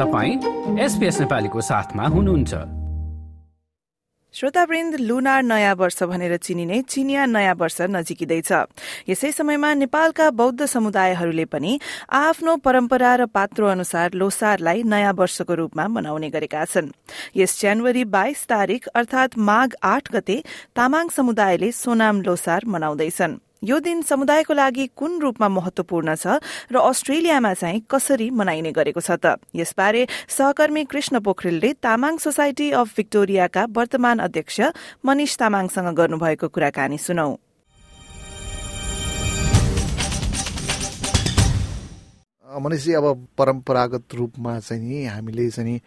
तपाईँ एसपिएस नेपालीको साथमा हुनुहुन्छ। श्रोतावृन्द लुनार नयाँ वर्ष भनेर चिनिने चिनिया नयाँ वर्ष नजिकिँदैछ। यसै समयमा नेपालका बौद्ध समुदायहरूले पनि आफ्नो परम्परा र पात्रो अनुसार लोसारलाई नयाँ वर्षको रूपमा मनाउने गरेका छन्। यस जनवरी बाइस तारीक अर्थात माघ आठ गते तामाङ समुदायले सोनाम लोसार मनाउँदैछन्। यो दिन समुदायको लागि कुन रूपमा महत्वपूर्ण छ र अस्ट्रेलियामा चाहिँ कसरी मनाइने गरेको छ त? यसबारे सहकर्मी कृष्ण पोखरेलले तामाङ सोसाइटी अफ भिक्टोरियाका वर्तमान अध्यक्ष मनिष तामाङसँग गर्नुभएको कुराकानी सुनौ। मनिषजी अब परम्परागत रूपमा चाहिँ नि हामीले चाहिँ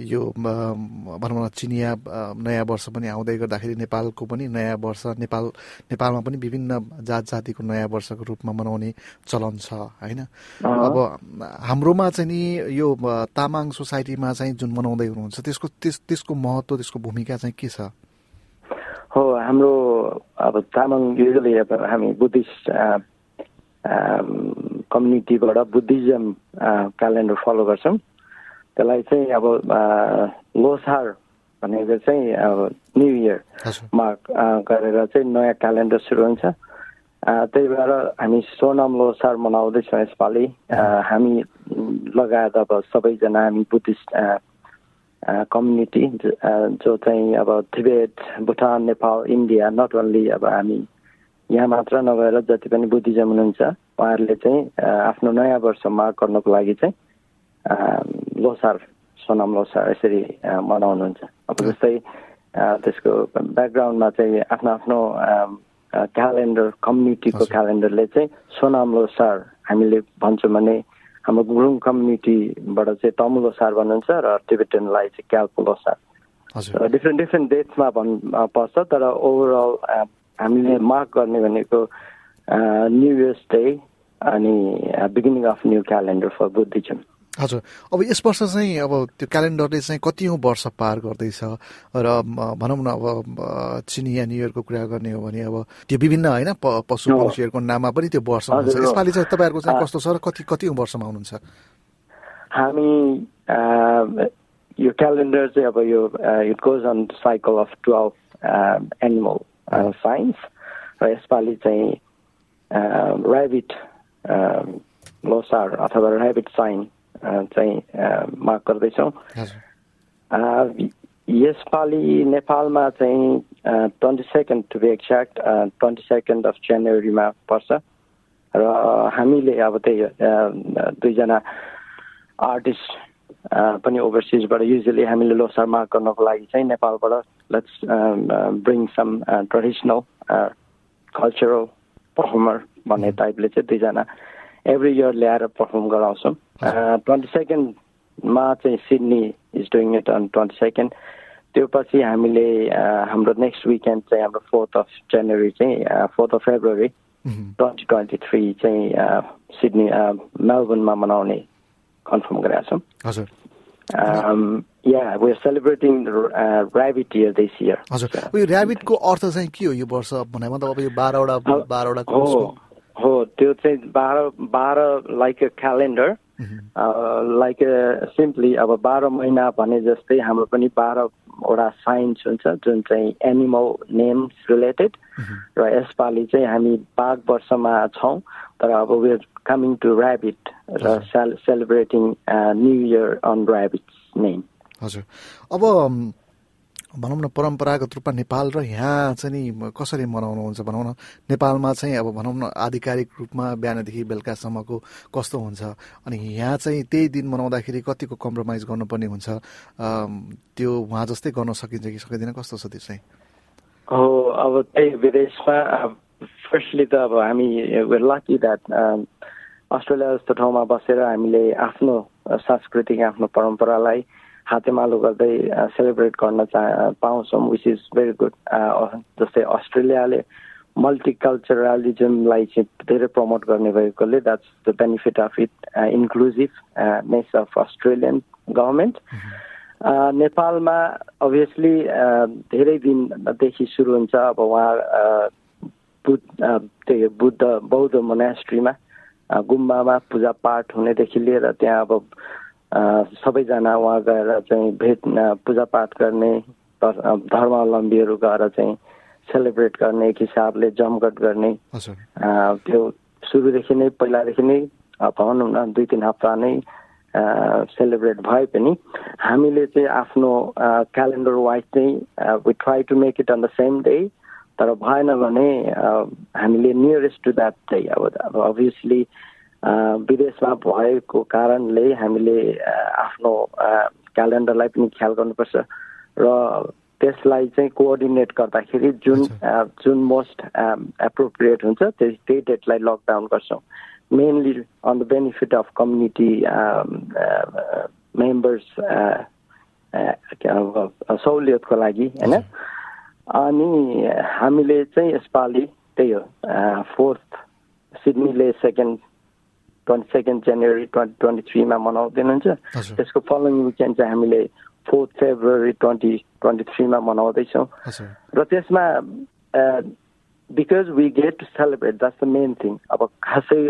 यो भनौँ न चिनिया नयाँ वर्ष पनि आउँदै गर्दाखेरि नेपालको पनि नयाँ वर्ष नेपाल नेपालमा पनि विभिन्न जात जातिको नयाँ वर्षको रूपमा मनाउने चलन छ होइन? अब हाम्रोमा चाहिँ नि यो तामाङ सोसाइटीमा चाहिँ जुन मनाउँदै हुनुहुन्छ त्यसको त्यस त्यसको महत्त्व त्यसको भूमिका चाहिँ के छ? हो हाम्रो अब तामाङ युजली अब हामी बुद्धिस्ट कम्युनिटीबाट बुद्धिज्म क्यालेन्डर फलो गर्छौँ। त्यसलाई चाहिँ अब लोसार भनेको चाहिँ अब न्यु इयरमा गरेर चाहिँ नयाँ क्यालेन्डर सुरु हुन्छ। त्यही भएर हामी सोनम लोसार मनाउँदैछौँ यसपालि। हामी लगायत अब सबैजना हामी बुद्धिस्ट कम्युनिटी जो चाहिँ अब Tibet Bhutan Nepal India not only अब हामी यहाँ मात्र नभएर जति पनि बुद्धिज्म हुनुहुन्छ। उहाँहरूले चाहिँ आफ्नो नयाँ वर्ष मार्क गर्नको लागि चाहिँ लोसार सोनाम लोसार यसरी मनाउनुहुन्छ। अब जस्तै त्यसको ब्याकग्राउन्डमा चाहिँ आफ्नो आफ्नो क्यालेन्डर कम्युनिटीको क्यालेन्डरले चाहिँ सोनाम लोसार हामीले भन्छौँ भने हाम्रो गुरुङ कम्युनिटीबाट चाहिँ तमु लोसार भन्नुहुन्छ र टिबेटनलाई चाहिँ क्याल्पो लोसार। डिफ्रेन्ट डिफ्रेन्ट डेट्समा भन् पर्छ तर ओभरअल हामीले मार्क गर्ने भनेको न्यु इयर्स डे अनि beginning of new calendar for Buddhism हजुर। अब यस वर्ष चाहिँ अब त्यो क्यालेन्डरले चाहिँ कतिौँ वर्ष पार गर्दैछ? र भनौँ न अब चिनिया न्यु इयरको कुरा गर्ने हो भने अब त्यो विभिन्न होइन पशु पक्षीहरूको नाममा पनि त्यो वर्ष हुन्छ। यसपालि चाहिँ तपाईँहरूको चाहिँ कस्तो छ र कति कतिौँ वर्षमा हुनुहुन्छ? हामी यो क्यालेन्डर चाहिँ अब यो it goes on cycle of twelve animal signs र यसपालि चाहिँ ऱ्याबिट लोसार अथवा ऱ्याबिट साइन चाहिँ मार्क गर्दैछौँ यसपालि नेपालमा चाहिँ twenty second to be exact twenty second of जनवरीमा पर्छ र हामीले अब त्यही दुईजना आर्टिस्ट पनि ओभरसिजबाट युजली हामीले लोसार मार्क गर्नको लागि चाहिँ नेपालबाट let's bring some traditional cultural performer भन्ने टाइपले चाहिँ दुईजना एभ्री इयर ल्याएर पर्फर्म गराउँछौँ। ट्वेन्टी सेकेन्डमा चाहिँ Sydney is doing it on twenty second त्यो पछि हामीले हाम्रो नेक्स्ट विकेन्ड चाहिँ हाम्रो फोर्थ अफ जनवरी चाहिँ fourth of February twenty twenty three चाहिँ सिडनी मेलबर्नमा मनाउने कन्फर्म गरेका छौँ। हजुर। या we are celebrating rabbit year this year हजुर। उयो ऱ्याबिटको अर्थ चाहिँ के हो यो वर्ष भने मतलब अब यो बाह्रवटा बाह्रवटा हो त्यो चाहिँ बाह्र बाह्र like a calendar like simply अब बाह्र महिना भने जस्तै हाम्रो पनि बाह्रवटा साइन्स हुन्छ जुन चाहिँ एनिमल नेम्स रिलेटेड र यसपालि चाहिँ हामी बाघ वर्षमा छौँ तर अब वेयर कमिङ टु ऱ्याबिट र sale celebrating new year on rabbit name हजुर। अब भनौँ न परम्परागत रूपमा नेपाल र यहाँ चाहिँ नि कसरी मनाउनुहुन्छ भनौँ न नेपालमा चाहिँ अब भनौँ न आधिकारिक रूपमा बिहानदेखि बेलुकासम्मको कस्तो हुन्छ? अनि यहाँ चाहिँ त्यही दिन मनाउँदाखेरि कतिको कम्प्रोमाइज गर्नुपर्ने हुन्छ? त्यो उहाँ जस्तै गर्न सकिन्छ कि सकिँदैन? कस्तो छ त्यो चाहिँ? हो अब त्यही विदेशमा फर्स्टली त अब हामी लकी द्याट अस्ट्रेलिया जस्तो ठाउँमा बसेर हामीले आफ्नो सांस्कृतिक आफ्नो परम्परालाई हातेमालो गर्दै सेलिब्रेट गर्न चाह पाउँछौँ विच इज भेरी गुड जस्तै अस्ट्रेलियाले मल्टिकल्चरलिजमलाई चाहिँ धेरै प्रमोट गर्ने भएकोले that's the benefit of it inclusiveness of Australian government नेपालमा अभियसली धेरै दिनदेखि सुरु हुन्छ अब उहाँ बुद्ध त्यही बुद्ध बौद्ध मोनास्ट्रीमा गुम्बामा पूजापाठ हुनेदेखि लिएर त्यहाँ अब सबैजना उहाँ गएर चाहिँ भेट पूजापाठ गर्ने धर्मावलम्बीहरू गएर चाहिँ सेलिब्रेट गर्ने एक हिसाबले जमघट गर्ने। त्यो सुरुदेखि नै पहिलादेखि नै भनौँ न दुई तिन हप्ता नै सेलिब्रेट भए पनि हामीले चाहिँ आफ्नो क्यालेन्डर वाइज चाहिँ we try to make it on the same day तर भएन भने हामीले नियरेस्ट टु द्याट चाहिँ अब अभियसली विदेशमा भएको कारणले हामीले आफ्नो क्यालेन्डरलाई पनि ख्याल गर्नुपर्छ र त्यसलाई चाहिँ कोअर्डिनेट गर्दाखेरि जुन जुन मोस्ट एप्रोप्रिएट हुन्छ त्यही त्यही डेटलाई लकडाउन गर्छौँ। Mainly on the benefit of community members सहुलियतको लागि होइन? अनि हामीले चाहिँ यसपालि त्यही हो fourth सिडनीले second twenty second January twenty twenty थ्रीमा मनाउँदैनुहुन्छ त्यसको फलोइङ विकेन्ड चाहिँ हामीले फोर्थ फेब्रुअरी ट्वेन्टी ट्वेन्टी थ्रीमा मनाउँदैछौँ र त्यसमा because we get to celebrate that's the main thing अब खासै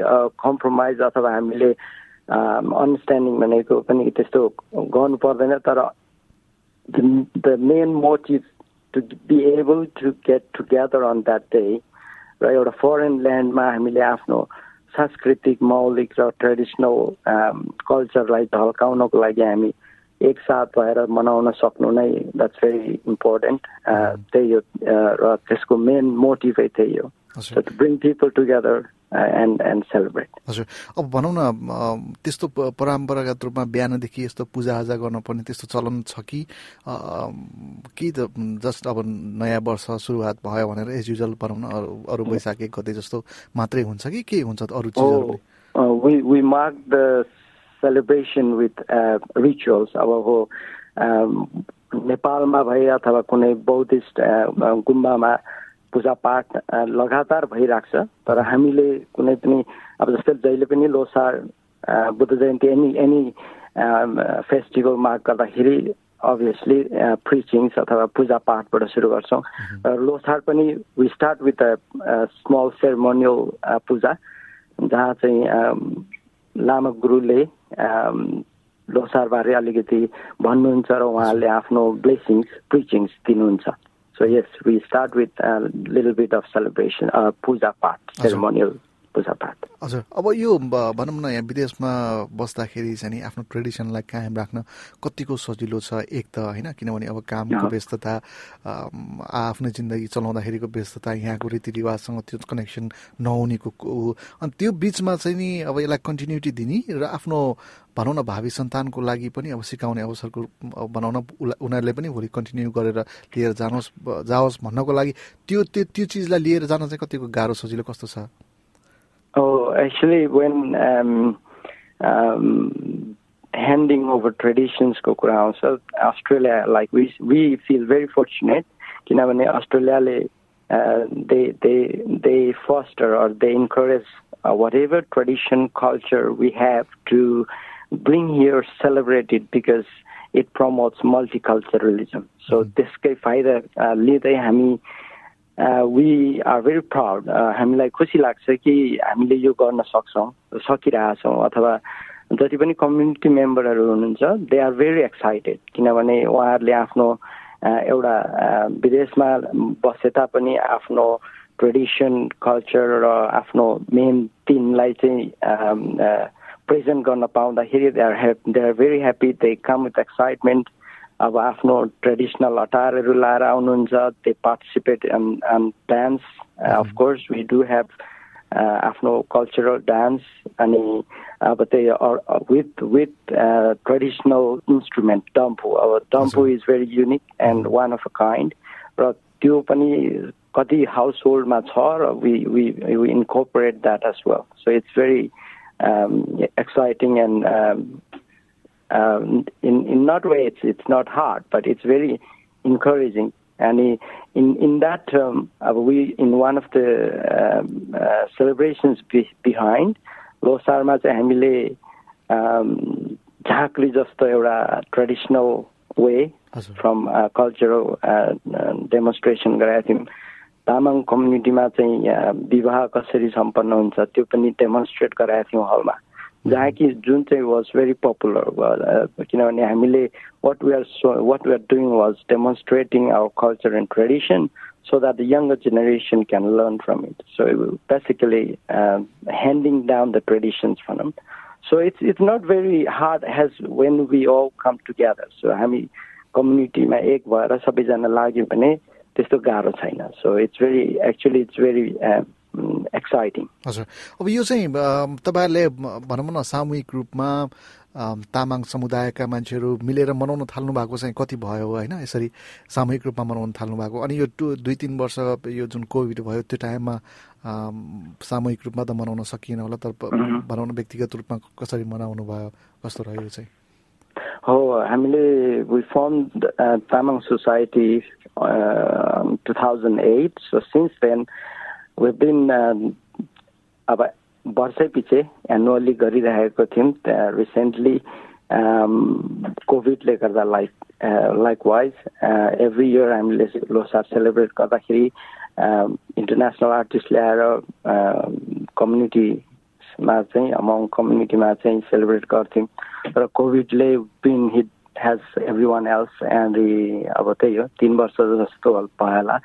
कम्प्रोमाइज अथवा हामीले अन्डरस्ट्यान्डिङ भनेको पनि त्यस्तो गर्नु पर्दैन तर the main motive to be able to get together on that day र एउटा फरेन ल्यान्डमा हामीले आफ्नो सांस्कृतिक मौलिक र ट्रेडिसनल कल्चरलाई झल्काउनको लागि हामी एकसाथ भएर मनाउन सक्नु नै द्याट्स भेरी इम्पोर्टेन्ट त्यही हो र त्यसको मेन मोटिभै त्यही हो। To bring people together and and celebrate हजुर अब भनौँ न त्यस्तो परम्परागत रूपमा बिहानदेखि यस्तो पूजाआजा गर्नुपर्ने त्यस्तो चलन छ कि कि त जस्ट अब नयाँ वर्ष सुरुवात भयो भनेर एज युजल भनौँ न अरू अरू वैशाख एक गते जस्तो मात्रै हुन्छ कि के हुन्छ अरू चिजहरू we mark the celebration with rituals अब हो नेपालमा भए अथवा कुनै बौद्धिस्ट गुम्बामा पूजापाठ लगातार भइरहेको छ तर हामीले कुनै पनि अब जस्तै जहिले पनि Losar Buddha Jayanti any any festival mark गर्दाखेरि अभियसली प्रिचिङ्स अथवा पूजापाठबाट सुरु गर्छौँ। र लोसार पनि we start with a small ceremonial puja जहाँ चाहिँ लामा गुरुले लोसारबारे अलिकति भन्नुहुन्छ र उहाँले आफ्नो ब्लेसिङ्स प्रिचिङ्स दिनुहुन्छ। So yes, we start with a little bit of celebration, uh, puja part, ceremonial puja part. हजुर। अब यो भनौँ न यहाँ विदेशमा बस्दाखेरि चाहिँ नि आफ्नो ट्रेडिसनलाई कायम राख्न कतिको सजिलो छ एक त होइन किनभने अब कामको व्यस्तता आफ्नो जिन्दगी चलाउँदाखेरिको व्यस्तता यहाँको रीतिरिवाजसँग त्यो कनेक्सन नहुनेको अनि त्यो बिचमा चाहिँ नि अब यसलाई कन्टिन्युटी दिने र आफ्नो भनौँ न भावी सन्तानको लागि पनि अब सिकाउने अवसरको बनाउन उनीहरूले पनि भोलि कन्टिन्यू गरेर लिएर जानुहोस् जाओस् भन्नको लागि त्यो त्यो त्यो चिजलाई लिएर जान चाहिँ कतिको गाह्रो सजिलो कस्तो छ? Oh, actually, when um, um, handing over traditions को कुरा आउँछ Australia like we we feel very fortunate किनभने अस्ट्रेलियाले they they they foster or they encourage uh, whatever tradition culture we have to bring here celebrate it because it promotes multiculturalism so mm -hmm. त्यसकै फाइदा लिँदै हामी we are very proud हामीलाई खुसी लाग्छ कि हामीले यो गर्न सक्छौँ सकिरहेछौँ अथवा जति पनि कम्युनिटी मेम्बरहरू हुनुहुन्छ दे आर भेरी एक्साइटेड किनभने उहाँहरूले आफ्नो एउटा विदेशमा बसे तापनि आफ्नो ट्रेडिसन कल्चर र आफ्नो मेन टिमलाई चाहिँ प्रेजेन्ट गर्न पाउँदाखेरि they are they are very happy they come with excitement अब आफ्नो ट्रेडिसनल अटारहरू लाएर आउनुहुन्छ they participate in in dance of course we do have आफ्नो कल्चरल डान्स अनि अब त्यही with with traditional instrument damphu अब damphu is very unique and one of a kind र त्यो पनि कति हाउस होल्डमा छ र we we we incorporate that as well so it's very exciting and um, in in not way it's it's not hard, but it's very encouraging. And in in that term, uh, we in one of the um, uh, celebrations be, behind लोसारमा चाहिँ हामीले झाँक्री जस्तो एउटा traditional way from cultural demonstration गराएको थियौँ तामाङ कम्युनिटीमा चाहिँ विवाह कसरी सम्पन्न हुन्छ त्यो पनि डेमोन्स्ट्रेट गराएको थियौँ हलमा जहाँ कि जुन चाहिँ वाज भेरी पपुलर किनभने हामीले what we are so what we are doing was demonstrating our culture and tradition so that the younger generation can learn from it. So basically, uh, handing down the traditions from them. So it's it's not very hard as when we all come together. So हामी कम्युनिटीमा एक भएर सबैजना लाग्यो भने त्यस्तो गाह्रो छैन so it's very actually it's very exciting हजुर। अब यो चाहिँ तपाईँहरूले भनौँ न सामूहिक रूपमा तामाङ समुदायका मान्छेहरू मिलेर मनाउन थाल्नु भएको चाहिँ कति भयो होइन? यसरी सामूहिक रूपमा मनाउन थाल्नु भएको। अनि यो टु दुई तिन वर्ष यो जुन कोभिड भयो त्यो टाइममा सामूहिक रूपमा त मनाउन सकिएन होला तर भनौँ न व्यक्तिगत रूपमा कसरी मनाउनु भयो कस्तो रह्यो चाहिँ? हो हामीले we form Tamang society two thousand eight so since then we been अब वर्षै पछि एनुअली गरिरहेको थियौँ रिसेन्टली कोभिडले गर्दा like like wise every year हामीले लोसार सेलिब्रेट गर्दाखेरि इन्टरनेसनल आर्टिस्ट ल्याएर कम्युनिटीमा चाहिँ अमाउङ कम्युनिटीमा चाहिँ सेलिब्रेट गर्थ्यौँ। र कोभिडले been hit has everyone else and the अब त्यही हो तिन वर्ष जस्तो भयो होला।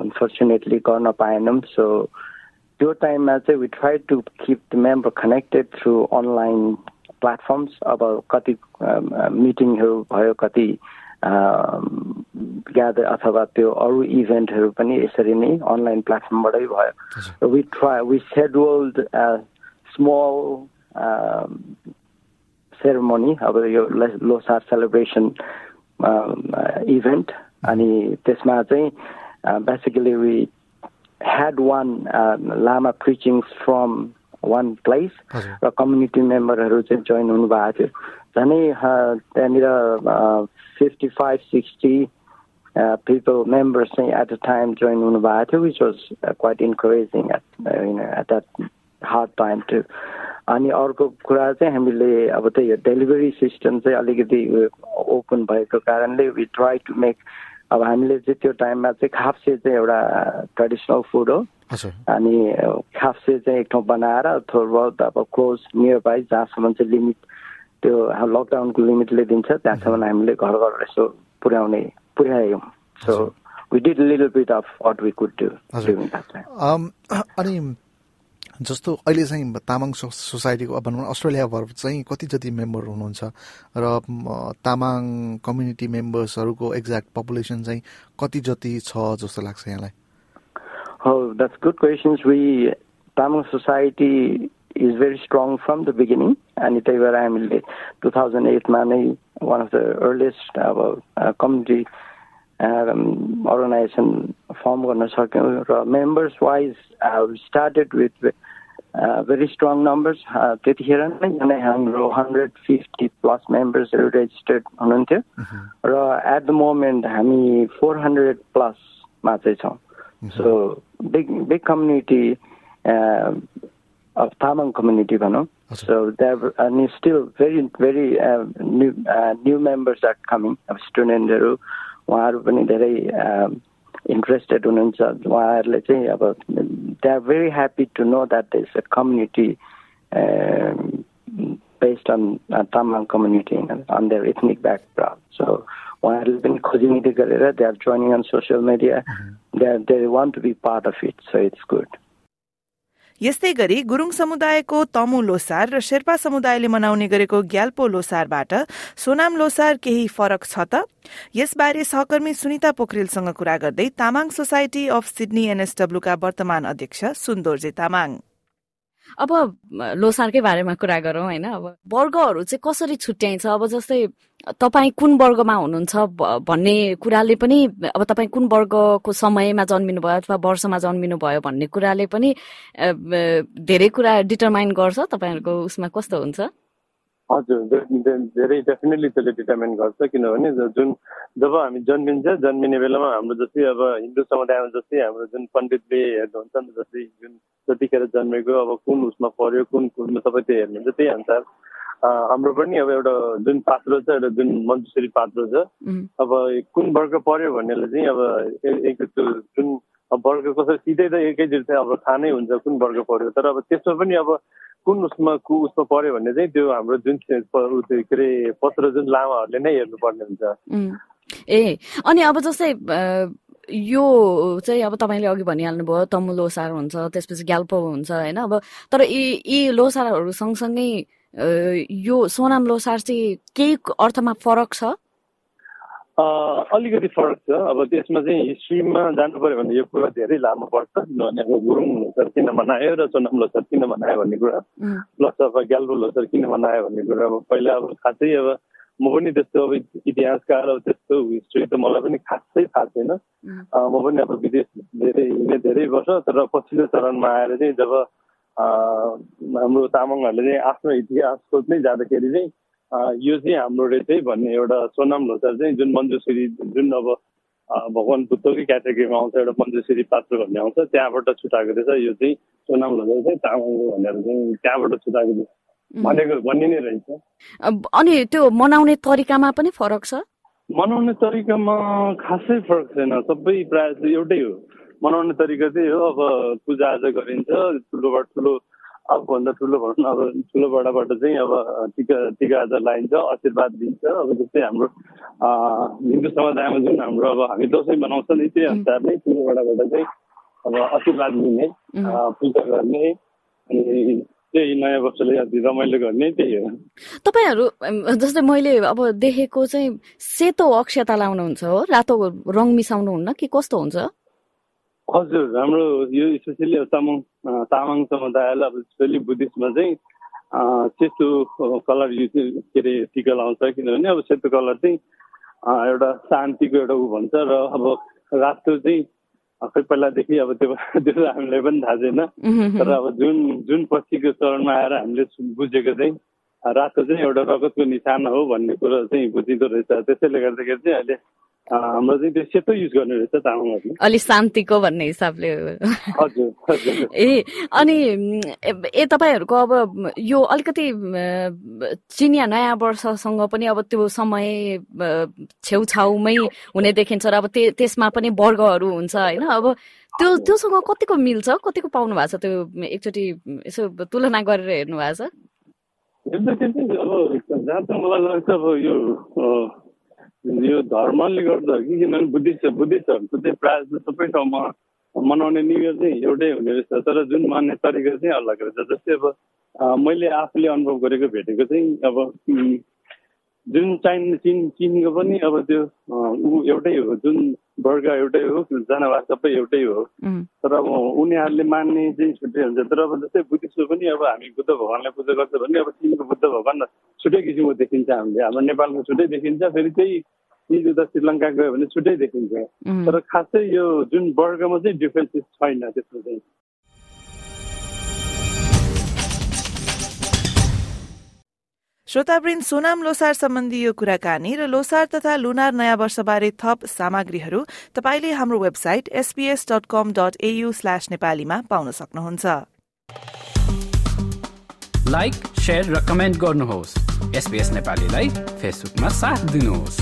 अनफर्चुनेटली गर्न पाएनौँ। सो त्यो टाइममा चाहिँ we try to keep the member connected through online platforms अब कति मिटिङहरू भयो कति ग्यादर अथवा त्यो अरू इभेन्टहरू पनि यसरी नै अनलाइन प्लेटफर्मबाटै भयो। We try we scheduled small ceremony अब यो लोसार सेलिब्रेसन इभेन्ट अनि त्यसमा चाहिँ basically we had one lama preachings from one place र कम्युनिटी मेम्बरहरू चाहिँ जोइन हुनुभएको थियो झनै त्यहाँनिर fifty five sixty people members चाहिँ एट अ टाइम जोइन हुनुभएको थियो which was quite encouraging at at that hard time too अनि अर्को कुरा चाहिँ हामीले अब त्यही डेलिभरी सिस्टम चाहिँ अलिकति ओपन भएको कारणले वी ट्राई टु मेक अब हामीले चाहिँ त्यो टाइममा चाहिँ खाप्से चाहिँ एउटा ट्रेडिसनल फुड हो। अनि खाप्से चाहिँ एक ठाउँ बनाएर थोर बहुत अब क्लोज नियर बाई जहाँसम्म चाहिँ लिमिट त्यो लकडाउनको लिमिटले दिन्छ त्यहाँसम्म हामीले घर घर यसो पुर्याउने पुर्यायौँ। So we did little bit of what we could do अनि जस्तो अहिले चाहिँ तामाङ सोसाइटीको भनौँ अस्ट्रेलियाभर चाहिँ कति जति मेम्बर हुनुहुन्छ र तामाङ कम्युनिटी मेम्बर्सहरूको एक्ज्याक्ट पपुलेसन चाहिँ कति जति छ जस्तो लाग्छ यहाँलाई? That's good questions we Tamang society is very strong from the beginning अनि त्यही भएर हामीले टु थाउजन्ड एटमा नै वान अफ द अर्लिएस्ट अब कम्युनिटी अर्गनाइजेसन फर्म गर्न सक्यौँ. र members wise started with very strong numbers त्यतिखेर नै हाम्रो हन्ड्रेड फिफ्टी प्लस मेम्बर्सहरू रेजिस्टर्ड हुनुहुन्थ्यो। र एट द मोमेन्ट हामी फोर हन्ड्रेड प्लसमा चाहिँ छौँ। So big big community of Tamang community भनौँ। सो द्याट अनि still very very new new members are coming अब स्टुडेन्टहरू उहाँहरू पनि धेरै इन्ट्रेस्टेड हुनुहुन्छ उहाँहरूले चाहिँ अब they are very happy to know that is a community based on Tamang community on their ethnic background so उहाँहरूले पनि खोजिनिति गरेर they are joining on social media they are they want to be part of it so it's good यस्तै गरी गुरूङ समुदायको तमु लोसार र शेर्पा समुदायले मनाउने गरेको ग्याल्पो लोसारबाट सोनाम लोसार केही फरक छ त? यसबारे सहकर्मी सुनिता पोखरेलसँग कुरा गर्दै तामाङ सोसाइटी अफ सिडनी एनएसडब्ल्यूका वर्तमान अध्यक्ष सुन्दोर्जे तामाङ। अब लोसारकै बारेमा कुरा गरौँ होइन? अब वर्गहरू चाहिँ कसरी छुट्याइन्छ? अब जस्तै तपाईँ कुन वर्गमा हुनुहुन्छ भन्ने कुराले पनि अब तपाईँ कुन वर्गको समयमा जन्मिनु भयो अथवा वर्षमा जन्मिनु भयो भन्ने कुराले पनि धेरै कुरा डिटर्माइन गर्छ। तपाईँहरूको उसमा कस्तो हुन्छ? हजुर धेरै डेफिनेटली त्यसले डिटर्मिन गर्छ किनभने जुन जब हामी जन्मिन्छ जन्मिने बेलामा हाम्रो जस्तै अब हिन्दू समुदायमा जस्तै हाम्रो जुन पण्डितले हेर्नुहुन्छ नि जस्तै जुन जतिखेर जन्मेको अब कुन उसमा पर्यो कुन कुनमा सबै त्यो हेर्नुहुन्छ त्यही अनुसार हाम्रो पनि अब एउटा जुन पात्र छ एउटा जुन मन्जुश्री पात्र छ अब कुन वर्ग पर्यो भन्नेलाई चाहिँ अब एक जुन वर्ग कसरी सिधै त एकैचोटि चाहिँ अब थाहा नै हुन्छ कुन वर्ग पर्यो तर अब त्यसमा पनि अब कुन उसमा उसमा पऱ्यो भने चाहिँ त्यो हाम्रो जुन के अरे पत्र जुन लामाहरूले नै हेर्नुपर्ने हुन्छ। ए अनि अब जस्तै यो चाहिँ अब तपाईँले अघि भनिहाल्नुभयो तमु लोसार हुन्छ त्यसपछि ग्याल्पो हुन्छ होइन? अब तर यी यी लोसारहरू सँगसँगै यो सोनाम लोसार चाहिँ केही अर्थमा फरक छ? अलिकति फरक छ। अब त्यसमा चाहिँ हिस्ट्रीमा जानु पऱ्यो भने यो कुरा धेरै लामो पर्छ। किनभने अब गुरुङ लोसर किन मनायो र सोनाम लोसर किन मनायो भन्ने कुरा प्लस अब ग्याल्पो लोसर किन मनायो भन्ने कुरा अब पहिला अब खासै अब म पनि त्यस्तो अब इतिहासकार अब त्यस्तो हिस्ट्री त मलाई पनि खासै थाहा छैन। म पनि अब विदेश धेरै हिँडेँ धेरै वर्ष तर पछिल्लो चरणमा आएर चाहिँ जब हाम्रो तामाङहरूले चाहिँ आफ्नो इतिहास खोज्नै जाँदाखेरि चाहिँ यो चाहिँ हाम्रो रहेछ भन्ने एउटा सोनाम लोसार चाहिँ जुन मञ्जुश्री जुन अब भगवान् बुद्धकै क्याटेगोरीमा आउँछ एउटा मञ्जुश्री पात्र भन्ने आउँछ त्यहाँबाट छुट्याएको रहेछ। यो चाहिँ सोनाम लोसार चाहिँ तामाङको भनेर चाहिँ त्यहाँबाट छुट्याएको रहेछ। भनेको भन्ने नै रहेछ। अनि त्यो मनाउने तरिकामा पनि फरक छ? मनाउने तरिकामा खासै फरक छैन। सबै प्रायः एउटै हो। मनाउने तरिका चाहिँ हो अब पूजा आजा गरिन्छ ठुलोबाट ठुलो आफूभन्दा ठुलो भनौँ अब ठुलो बडाबाट चाहिँ अब टिका टिका आजा लगाइन्छ आशीर्वाद दिन्छ। अब जस्तै हाम्रो हिन्दू समुदायमा जुन हाम्रो अब हामी दसैँ मनाउँछ नि त्यही अनुसार नै ठुलो बडाबाट चाहिँ अब आशीर्वाद लिने पूजा गर्ने अनि त्यही नयाँ वर्षले रमाइलो गर्ने त्यही हो। तपाईँहरू जस्तै मैले अब देखेको चाहिँ सेतो अक्षता लाउनुहुन्छ हो? रातो रङ मिसाउनुहुन्न कि कस्तो हुन्छ? हजुर हाम्रो यो स्पेसली तामाङ तामाङ समुदायलाई अब स्पेसली बुद्धिस्टमा चाहिँ सेतो कलर युज के अरे टिका लाउँछ किनभने अब सेतो कलर चाहिँ एउटा शान्तिको एउटा ऊ भन्छ र अब रातो चाहिँ खै पहिलादेखि अब त्यो त्यो हामीलाई पनि थाहा छैन। तर अब जुन जुन पछिको चरणमा आएर हामीले बुझेको चाहिँ रातो चाहिँ एउटा रगतको निशान हो भन्ने कुरो चाहिँ बुझिँदो रहेछ। त्यसैले गर्दाखेरि चाहिँ अहिले हाम्रो चाहिँ त्यो सेतो युज गर्ने रहेछ तामाङहरूले अलि शान्तिको भन्ने हिसाबले। हजुर ए अनि ए तपाईँहरूको अब यो अलिकति चिनिया नयाँ वर्षसँग पनि अब त्यो समय छेउछाउमै हुने देखिन्छ र अब त्यसमा पनि वर्गहरू हुन्छ होइन? अब त्यो त्योसँग कतिको मिल्छ? कतिको पाउनु भएको छ त्यो एकचोटि यसो तुलना गरेर हेर्नु भएको छ? अब जहाँ त मलाई लाग्छ अब यो यो धर्मले गर्दा कि किनभने बुद्धिस्ट बुद्धिस्टहरूको चाहिँ प्रायः सबै ठाउँमा मनाउने न्यु इयर चाहिँ एउटै हुने रहेछ। तर जुन मान्ने तरिका चाहिँ अलग रहेछ। जस्तै अब मैले आफूले अनुभव गरेको भेटेको चाहिँ अब जुन चाइन चिन चिनको पनि अब त्यो ऊ एउटै हो। जुन वर्ग एउटै हो जनावर सबै एउटै हो। तर अब उनीहरूले मान्ने चाहिँ छुट्टै हुन्छ तर अब जस्तै बुद्धिस्टमा पनि अब हामी बुद्ध भगवान्लाई पूजा गर्छ भने अब चिनको बुद्ध भगवान् छुट्टै किसिमको देखिन्छ हामीले। हाम्रो नेपालमा छुट्टै देखिन्छ फेरि त्यही चिज उता श्रीलङ्का गयो भने छुट्टै देखिन्छ। तर खासै यो जुन वर्गमा चाहिँ डिफ्रेन्सेस छैन त्यसमा चाहिँ। श्रोतावृन्द सोनाम लोसार सम्बन्धी यो कुराकानी र लोसार तथा लुनार नयाँ वर्षबारे थप सामग्रीहरू तपाईँले हाम्रो website SPS dot com dot AU slash नेपालीमा पाउन सक्नुहुन्छ। लाइक र कमेन्ट गर्नुहोस्। एसपीएस नेपालीलाई फेसबुकमा साथ दिनुहोस्।